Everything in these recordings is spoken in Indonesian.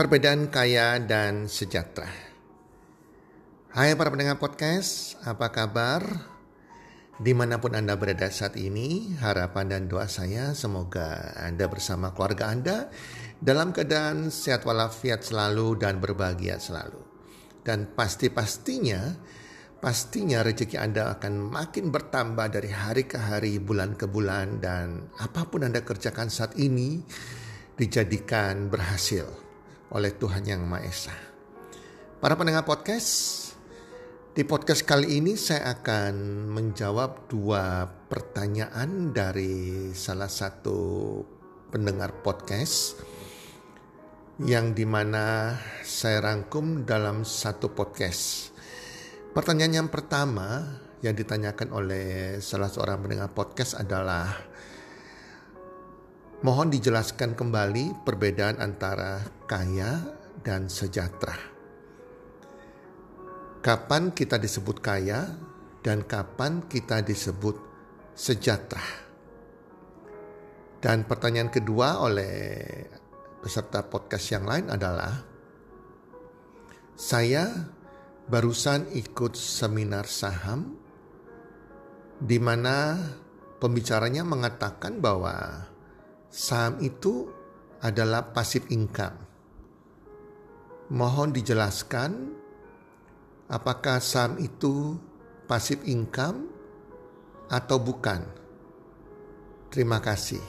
Perbedaan kaya dan sejahtera. Hai para pendengar podcast, apa kabar? Di mana pun Anda berada saat ini, harapan dan doa saya semoga Anda bersama keluarga Anda dalam keadaan sehat walafiat selalu dan berbahagia selalu. Dan pasti-pastinya, pastinya rezeki Anda akan makin bertambah dari hari ke hari, bulan ke bulan, dan apa pun Anda kerjakan saat ini dijadikan berhasil oleh Tuhan Yang Maha Esa. Para pendengar podcast, di podcast kali ini saya akan menjawab dua pertanyaan dari salah satu pendengar podcast yang di mana saya rangkum dalam satu podcast. Pertanyaan yang pertama yang ditanyakan oleh salah seorang pendengar podcast adalah Mohon dijelaskan kembali perbedaan antara kaya dan sejahtera. Kapan kita disebut kaya dan kapan kita disebut sejahtera? Dan pertanyaan kedua oleh peserta podcast yang lain adalah saya barusan ikut seminar saham di mana pembicaranya mengatakan bahwa saham itu adalah pasif income. Mohon dijelaskan apakah saham itu pasif income atau bukan. Terima kasih.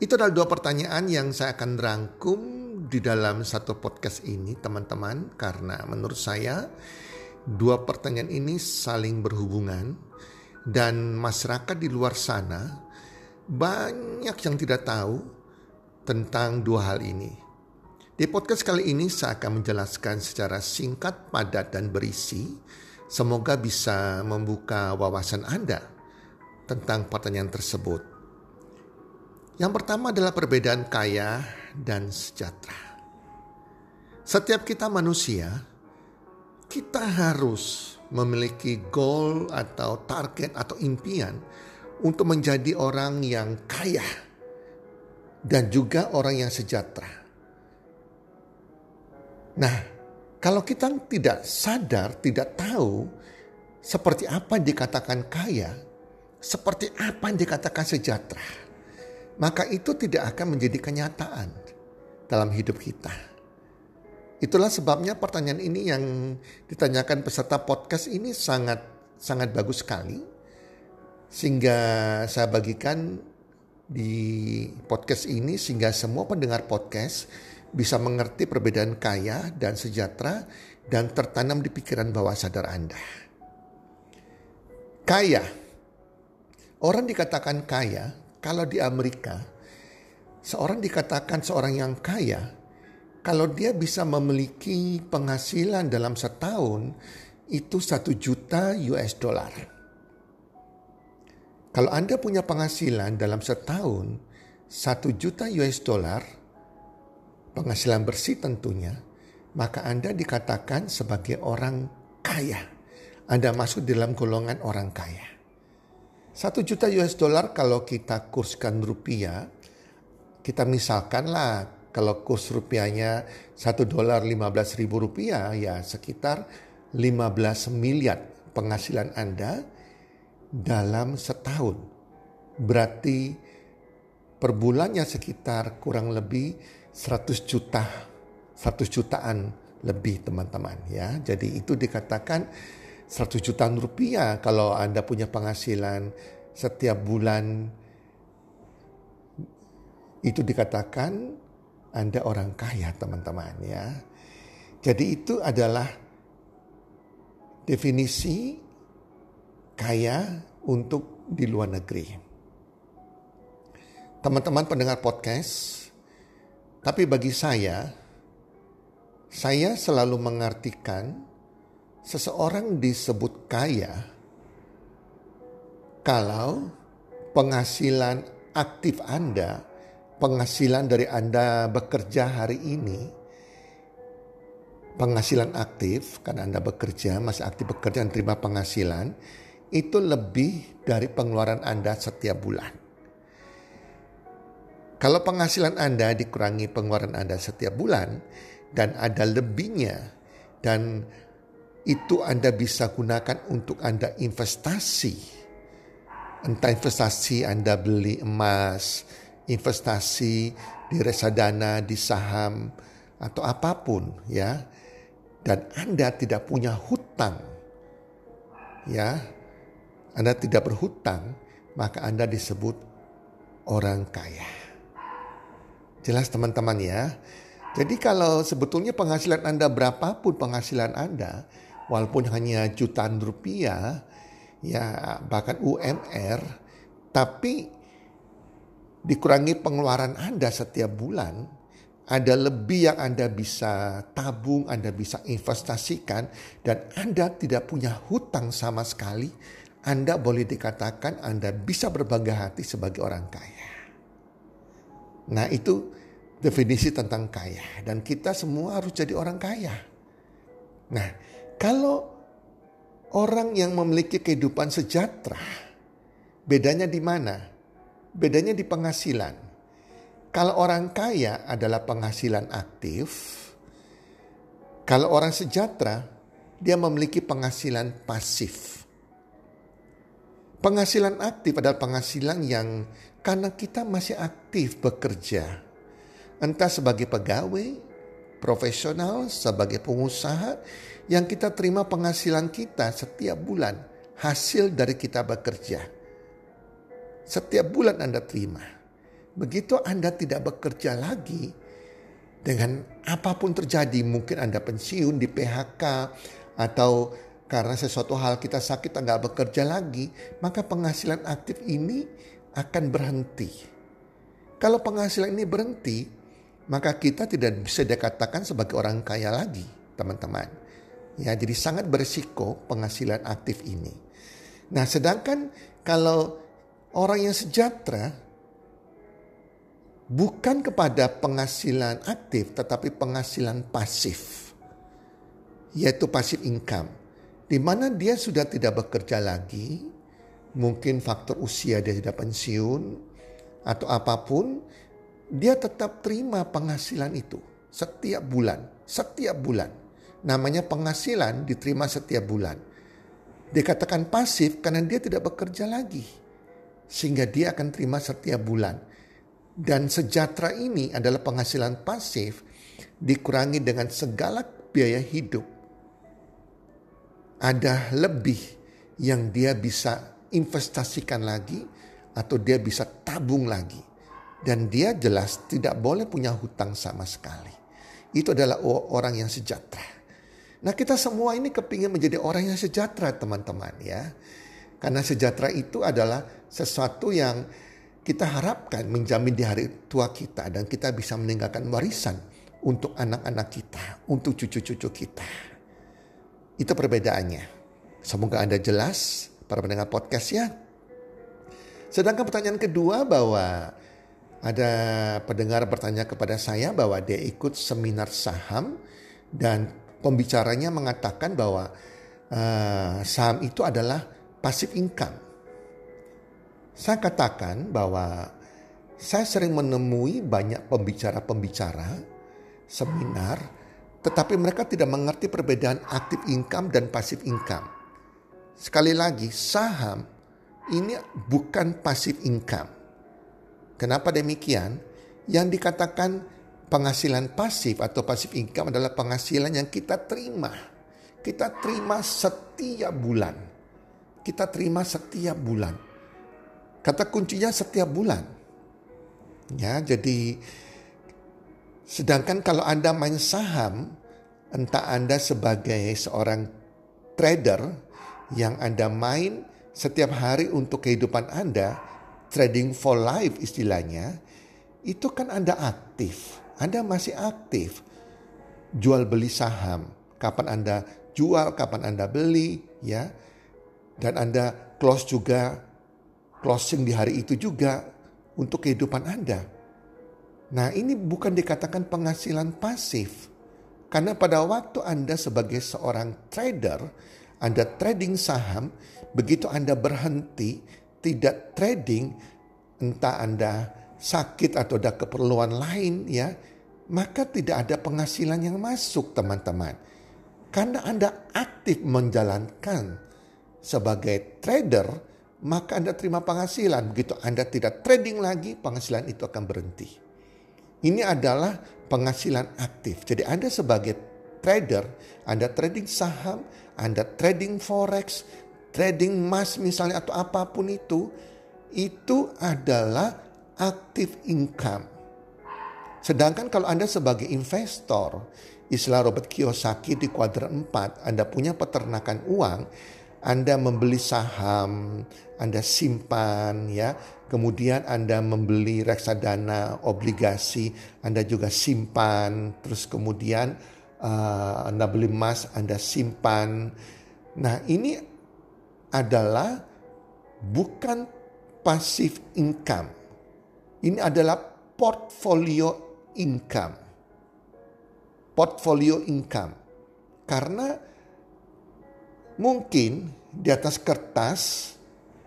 Itu adalah dua pertanyaan yang saya akan rangkum di dalam satu podcast ini, teman-teman, karena menurut saya dua pertanyaan ini saling berhubungan dan masyarakat di luar sana banyak yang tidak tahu tentang dua hal ini. Di podcast kali ini saya akan menjelaskan secara singkat, padat, dan berisi. Semoga bisa membuka wawasan Anda tentang pertanyaan tersebut. Yang pertama adalah perbedaan kaya dan sejahtera. Setiap kita manusia, kita harus memiliki goal atau target atau impian untuk menjadi orang yang kaya dan juga orang yang sejahtera. Nah, kalau kita tidak sadar, tidak tahu seperti apa yang dikatakan kaya, seperti apa yang dikatakan sejahtera, maka itu tidak akan menjadi kenyataan dalam hidup kita. Itulah sebabnya pertanyaan ini yang ditanyakan peserta podcast ini sangat sangat bagus sekali sehingga saya bagikan di podcast ini sehingga semua pendengar podcast bisa mengerti perbedaan kaya dan sejahtera dan tertanam di pikiran bawah sadar Anda. Kaya. Orang dikatakan kaya kalau di Amerika seorang dikatakan seorang yang kaya kalau dia bisa memiliki penghasilan dalam setahun itu satu juta US dollar. Kalau Anda punya penghasilan dalam setahun satu juta US dollar, penghasilan bersih tentunya, maka Anda dikatakan sebagai orang kaya. Anda masuk dalam golongan orang kaya. Satu juta US dollar kalau kita kurskan rupiah, kita misalkanlah kalau kurs rupiahnya satu dolar lima belas ribu rupiah ya sekitar 15 miliar penghasilan Anda dalam setahun. Berarti per bulannya sekitar kurang lebih 100 juta, 100 jutaan lebih teman-teman ya. Jadi itu dikatakan 100 jutaan rupiah kalau Anda punya penghasilan setiap bulan itu dikatakan Anda orang kaya teman-teman ya. Jadi itu adalah definisi kaya untuk di luar negeri. Teman-teman pendengar podcast, tapi bagi saya, saya selalu mengartikan seseorang disebut kaya kalau penghasilan aktif Anda, penghasilan dari Anda bekerja hari ini, penghasilan aktif karena Anda bekerja, masih aktif bekerja dan terima penghasilan, itu lebih dari pengeluaran Anda setiap bulan. Kalau penghasilan Anda dikurangi pengeluaran Anda setiap bulan dan ada lebihnya dan itu Anda bisa gunakan untuk Anda investasi. Entah investasi Anda beli emas, investasi di reksadana, di saham atau apa pun ya. Dan Anda tidak punya hutang. Ya. Anda tidak berhutang, maka Anda disebut orang kaya. Jelas teman-teman ya. Jadi kalau sebetulnya penghasilan Anda berapapun penghasilan Anda, walaupun hanya jutaan rupiah, ya bahkan UMR, tapi dikurangi pengeluaran Anda setiap bulan, ada lebih yang Anda bisa tabung, Anda bisa investasikan, dan Anda tidak punya hutang sama sekali, Anda boleh dikatakan Anda bisa berbangga hati sebagai orang kaya. Nah itu definisi tentang kaya dan kita semua harus jadi orang kaya. Nah, kalau orang yang memiliki kehidupan sejahtera, bedanya di mana? Bedanya di penghasilan. Kalau orang kaya adalah penghasilan aktif, kalau orang sejahtera dia memiliki penghasilan pasif. Penghasilan aktif adalah penghasilan yang karena kita masih aktif bekerja, entah sebagai pegawai, profesional, sebagai pengusaha, yang kita terima penghasilan kita setiap bulan, hasil dari kita bekerja. Setiap bulan Anda terima. Begitu Anda tidak bekerja lagi, dengan apa pun terjadi, mungkin Anda pensiun di PHK, atau karena sesuatu hal kita sakit Anda bekerja lagi, maka penghasilan aktif ini akan berhenti. Kalau penghasilan ini berhenti, maka kita tidak bisa dikatakan sebagai orang kaya lagi, teman-teman. Ya, jadi sangat berisiko penghasilan aktif ini. Nah, sedangkan kalau orang yang sejahtera bukan kepada penghasilan aktif tetapi penghasilan pasif. Yaitu pasif income. Di mana dia sudah tidak bekerja lagi, mungkin faktor usia dia sudah pensiun atau apa pun, dia tetap terima penghasilan itu setiap bulan, setiap bulan. Namanya penghasilan diterima setiap bulan. Dikatakan pasif karena dia tidak bekerja lagi. Sehingga dia akan terima setiap bulan. Dan sejahtera ini adalah penghasilan pasif dikurangi dengan segala biaya hidup. Ada lebih yang dia bisa investasikan lagi atau dia bisa tabung lagi dan dia jelas tidak boleh punya hutang sama sekali. Itu adalah orang yang sejahtera. Nah kita semua ini kepingin menjadi orang yang sejahtera teman-teman ya. Karena sejahtera itu adalah sesuatu yang kita harapkan menjamin di hari tua kita. Dan kita bisa meninggalkan warisan untuk anak-anak kita, untuk cucu-cucu kita. Itu perbedaannya. Semoga Anda jelas para pendengar podcast ya. Sedangkan pertanyaan kedua bahwa ada pendengar bertanya kepada saya bahwa dia ikut seminar saham dan pembicaranya mengatakan bahwa uh, saham itu adalah pasif income. Saya katakan bahwa saya sering menemui banyak pembicara-pembicara seminar, tetapi mereka tidak mengerti perbedaan aktif income dan pasif income. Sekali lagi, saham ini bukan pasif income. Kenapa demikian? Yang dikatakan penghasilan pasif atau pasif income adalah penghasilan yang kita terima. Kita terima setiap bulan. Kita terima setiap bulan. Kata kuncinya setiap bulan. Ya, jadi sedangkan kalau Anda main saham, entah Anda sebagai seorang trader yang Anda main setiap hari untuk kehidupan Anda, trading for life istilahnya, itu kan Anda aktif. Anda masih aktif. Jual beli saham. Kapan Anda jual, kapan Anda beli, ya. Dan Anda close juga, closing di hari itu juga untuk kehidupan Anda. Nah ini bukan dikatakan penghasilan pasif. Karena pada waktu Anda sebagai seorang trader, Anda trading saham, begitu Anda berhenti, tidak trading, entah Anda sakit atau ada keperluan lain ya, maka tidak ada penghasilan yang masuk teman-teman. Karena Anda aktif menjalankan sebagai trader, maka Anda terima penghasilan. Begitu Anda tidak trading lagi, penghasilan itu akan berhenti. Ini adalah penghasilan aktif. Jadi Anda sebagai trader, Anda trading saham, Anda trading forex, trading emas misalnya atau apa pun itu, itu adalah active income. Sedangkan kalau Anda sebagai investor, istilah Robert Kiyosaki di kuadran 4, Anda punya peternakan uang, Anda membeli saham, Anda simpan ya, kemudian Anda membeli reksadana, obligasi, Anda juga simpan, terus kemudian uh, Anda beli emas, Anda simpan. Nah, ini adalah bukan passive income. Ini adalah portfolio income. Portfolio income. Karena mungkin di atas kertas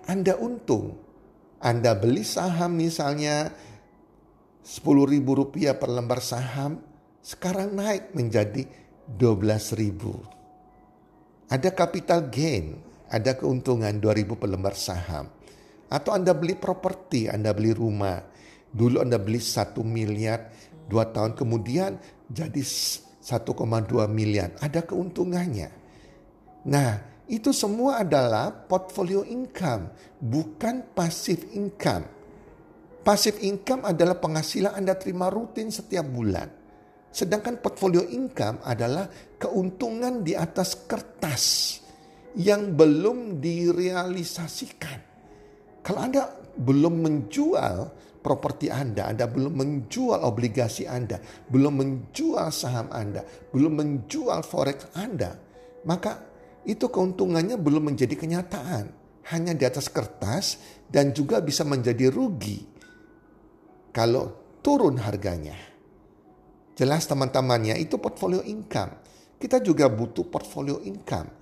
Anda untung. Anda beli saham misalnya 10 ribu rupiah per lembar saham, sekarang naik menjadi 12 ribu. Ada capital gain, ada keuntungan 2000 per lembar saham. Atau Anda beli properti, Anda beli rumah. Dulu Anda beli 1 miliar, dua tahun kemudian jadi 1,2 miliar. Ada keuntungannya. Nah, itu semua adalah portfolio income, bukan passive income. Passive income adalah penghasilan Anda terima rutin setiap bulan. Sedangkan portfolio income adalah keuntungan di atas kertas yang belum direalisasikan. Kalau Anda belum menjual properti Anda, Anda belum menjual obligasi Anda, belum menjual saham Anda, belum menjual forex Anda, maka itu keuntungannya belum menjadi kenyataan. Hanya di atas kertas dan juga bisa menjadi rugi kalau turun harganya. Jelas teman-temannya itu portfolio income. Kita juga butuh portfolio income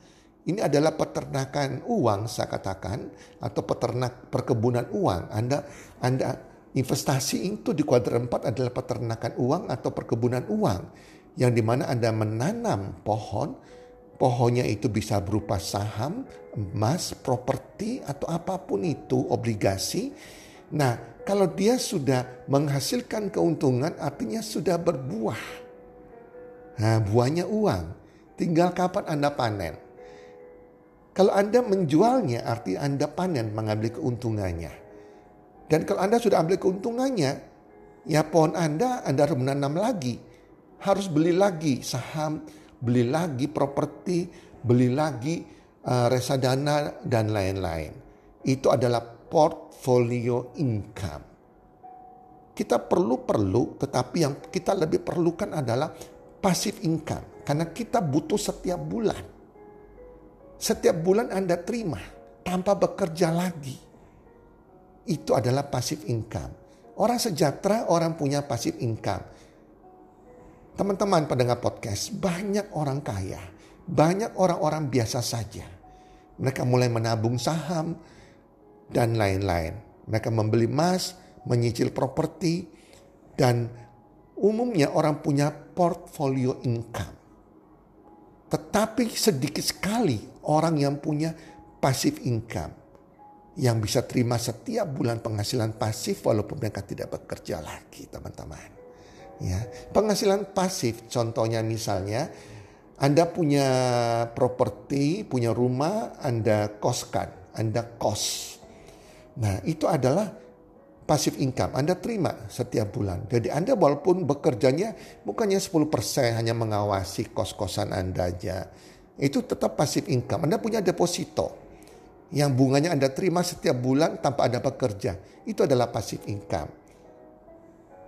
ini adalah peternakan uang saya katakan atau peternak perkebunan uang. Anda Anda investasi itu di kuadran 4 adalah peternakan uang atau perkebunan uang yang di mana Anda menanam pohon, pohonnya itu bisa berupa saham, emas, properti atau apa pun itu, obligasi. Nah, kalau dia sudah menghasilkan keuntungan artinya sudah berbuah. Nah, buahnya uang. Tinggal kapan Anda panen. Kalau Anda menjualnya arti Anda panen mengambil keuntungannya. Dan kalau Anda sudah ambil keuntungannya, ya pohon Anda Anda harus menanam lagi. Harus beli lagi saham, beli lagi properti, beli lagi uh, reksadana dan lain-lain. Itu adalah portfolio income. Kita perlu-perlu tetapi yang kita lebih perlukan adalah passive income. Karena kita butuh setiap bulan setiap bulan Anda terima tanpa bekerja lagi. Itu adalah passive income. Orang sejahtera, orang punya passive income. Teman-teman pendengar podcast, banyak orang kaya, banyak orang-orang biasa saja. Mereka mulai menabung saham dan lain-lain. Mereka membeli emas, menyicil properti, dan umumnya orang punya portfolio income. Tetapi sedikit sekali orang yang punya pasif income yang bisa terima setiap bulan penghasilan pasif walaupun mereka tidak bekerja lagi teman-teman. Ya, penghasilan pasif contohnya misalnya Anda punya properti, punya rumah, Anda koskan, Anda kos. Nah, itu adalah pasif income. Anda terima setiap bulan. Jadi Anda walaupun bekerjanya bukannya 10% hanya mengawasi kos-kosan Anda aja itu tetap pasif income. Anda punya deposito yang bunganya Anda terima setiap bulan tanpa Anda bekerja. Itu adalah pasif income.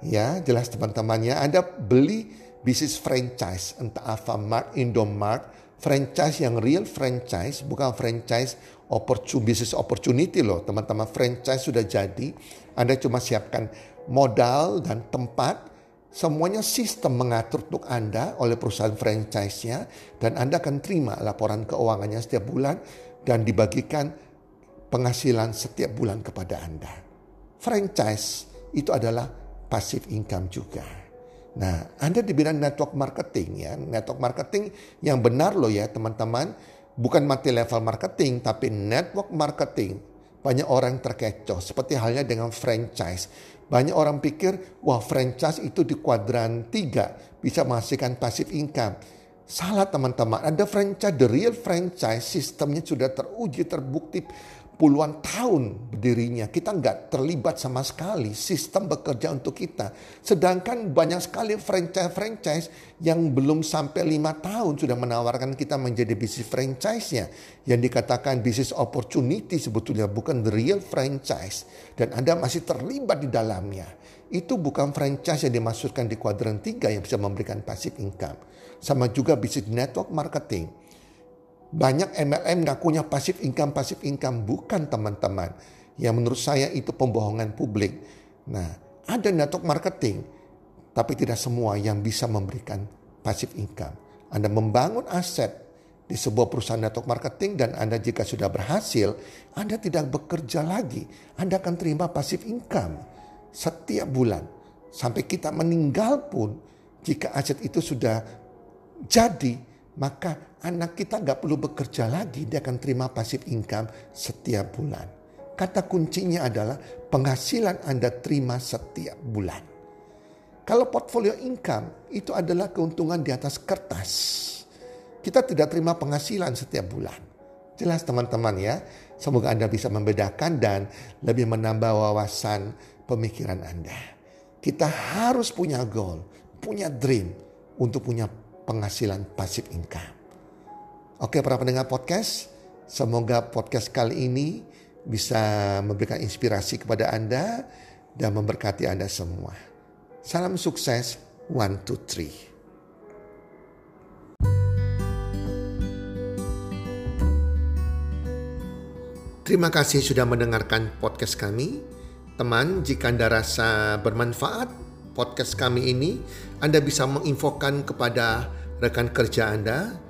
Ya, jelas teman-temannya. Anda beli bisnis franchise, entah Alfamart, Indomart, franchise yang real franchise, bukan franchise opportunity, business opportunity loh. Teman-teman franchise sudah jadi, Anda cuma siapkan modal dan tempat, Semuanya sistem mengatur untuk Anda oleh perusahaan franchise-nya dan Anda akan terima laporan keuangannya setiap bulan dan dibagikan penghasilan setiap bulan kepada Anda. Franchise itu adalah passive income juga. Nah, Anda di bidang network marketing ya, network marketing yang benar loh ya teman-teman, bukan mati level marketing tapi network marketing. Banyak orang terkecoh seperti halnya dengan franchise. Banyak orang pikir, wah franchise itu di kuadran 3 bisa menghasilkan passive income. Salah teman-teman, ada franchise, the real franchise sistemnya sudah teruji, terbukti puluhan tahun berdirinya. Kita nggak terlibat sama sekali. Sistem bekerja untuk kita. Sedangkan banyak sekali franchise-franchise yang belum sampai lima tahun sudah menawarkan kita menjadi bisnis franchise-nya. Yang dikatakan bisnis opportunity sebetulnya bukan the real franchise. Dan Anda masih terlibat di dalamnya. Itu bukan franchise yang dimaksudkan di kuadran tiga yang bisa memberikan passive income. Sama juga bisnis network marketing banyak MLM ngakunya pasif income, pasif income. Bukan teman-teman. Yang menurut saya itu pembohongan publik. Nah, ada network marketing. Tapi tidak semua yang bisa memberikan pasif income. Anda membangun aset di sebuah perusahaan network marketing dan Anda jika sudah berhasil, Anda tidak bekerja lagi. Anda akan terima pasif income setiap bulan. Sampai kita meninggal pun, jika aset itu sudah jadi, maka anak kita nggak perlu bekerja lagi, dia akan terima pasif income setiap bulan. Kata kuncinya adalah penghasilan Anda terima setiap bulan. Kalau portfolio income itu adalah keuntungan di atas kertas. Kita tidak terima penghasilan setiap bulan. Jelas teman-teman ya. Semoga Anda bisa membedakan dan lebih menambah wawasan pemikiran Anda. Kita harus punya goal, punya dream untuk punya penghasilan pasif income. Oke para pendengar podcast, semoga podcast kali ini bisa memberikan inspirasi kepada Anda dan memberkati Anda semua. Salam sukses, one, two, three. Terima kasih sudah mendengarkan podcast kami. Teman, jika Anda rasa bermanfaat podcast kami ini, Anda bisa menginfokan kepada rekan kerja Anda